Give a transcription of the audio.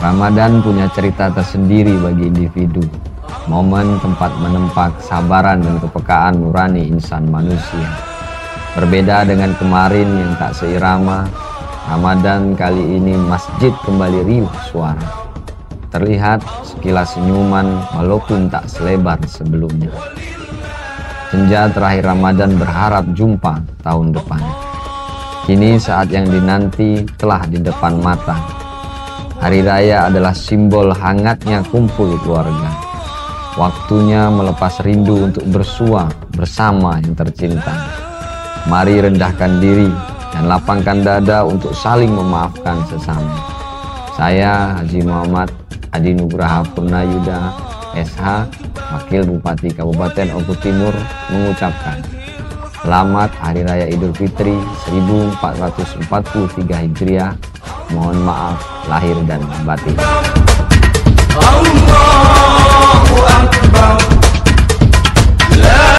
Ramadan punya cerita tersendiri bagi individu. Momen tempat menempa kesabaran dan kepekaan nurani insan manusia. Berbeda dengan kemarin yang tak seirama, Ramadan kali ini masjid kembali riuh suara. Terlihat sekilas senyuman walaupun tak selebar sebelumnya. Senja terakhir Ramadan berharap jumpa tahun depan. Kini saat yang dinanti telah di depan mata. Hari raya adalah simbol hangatnya kumpul keluarga. Waktunya melepas rindu untuk bersua bersama yang tercinta. Mari rendahkan diri dan lapangkan dada untuk saling memaafkan sesama. Saya Haji Muhammad Adi Nugraha Purnayuda SH Wakil Bupati Kabupaten Oku Timur mengucapkan Selamat Hari Raya Idul Fitri 1443 Hijriah. Mohon maaf lahir dan batin. Allah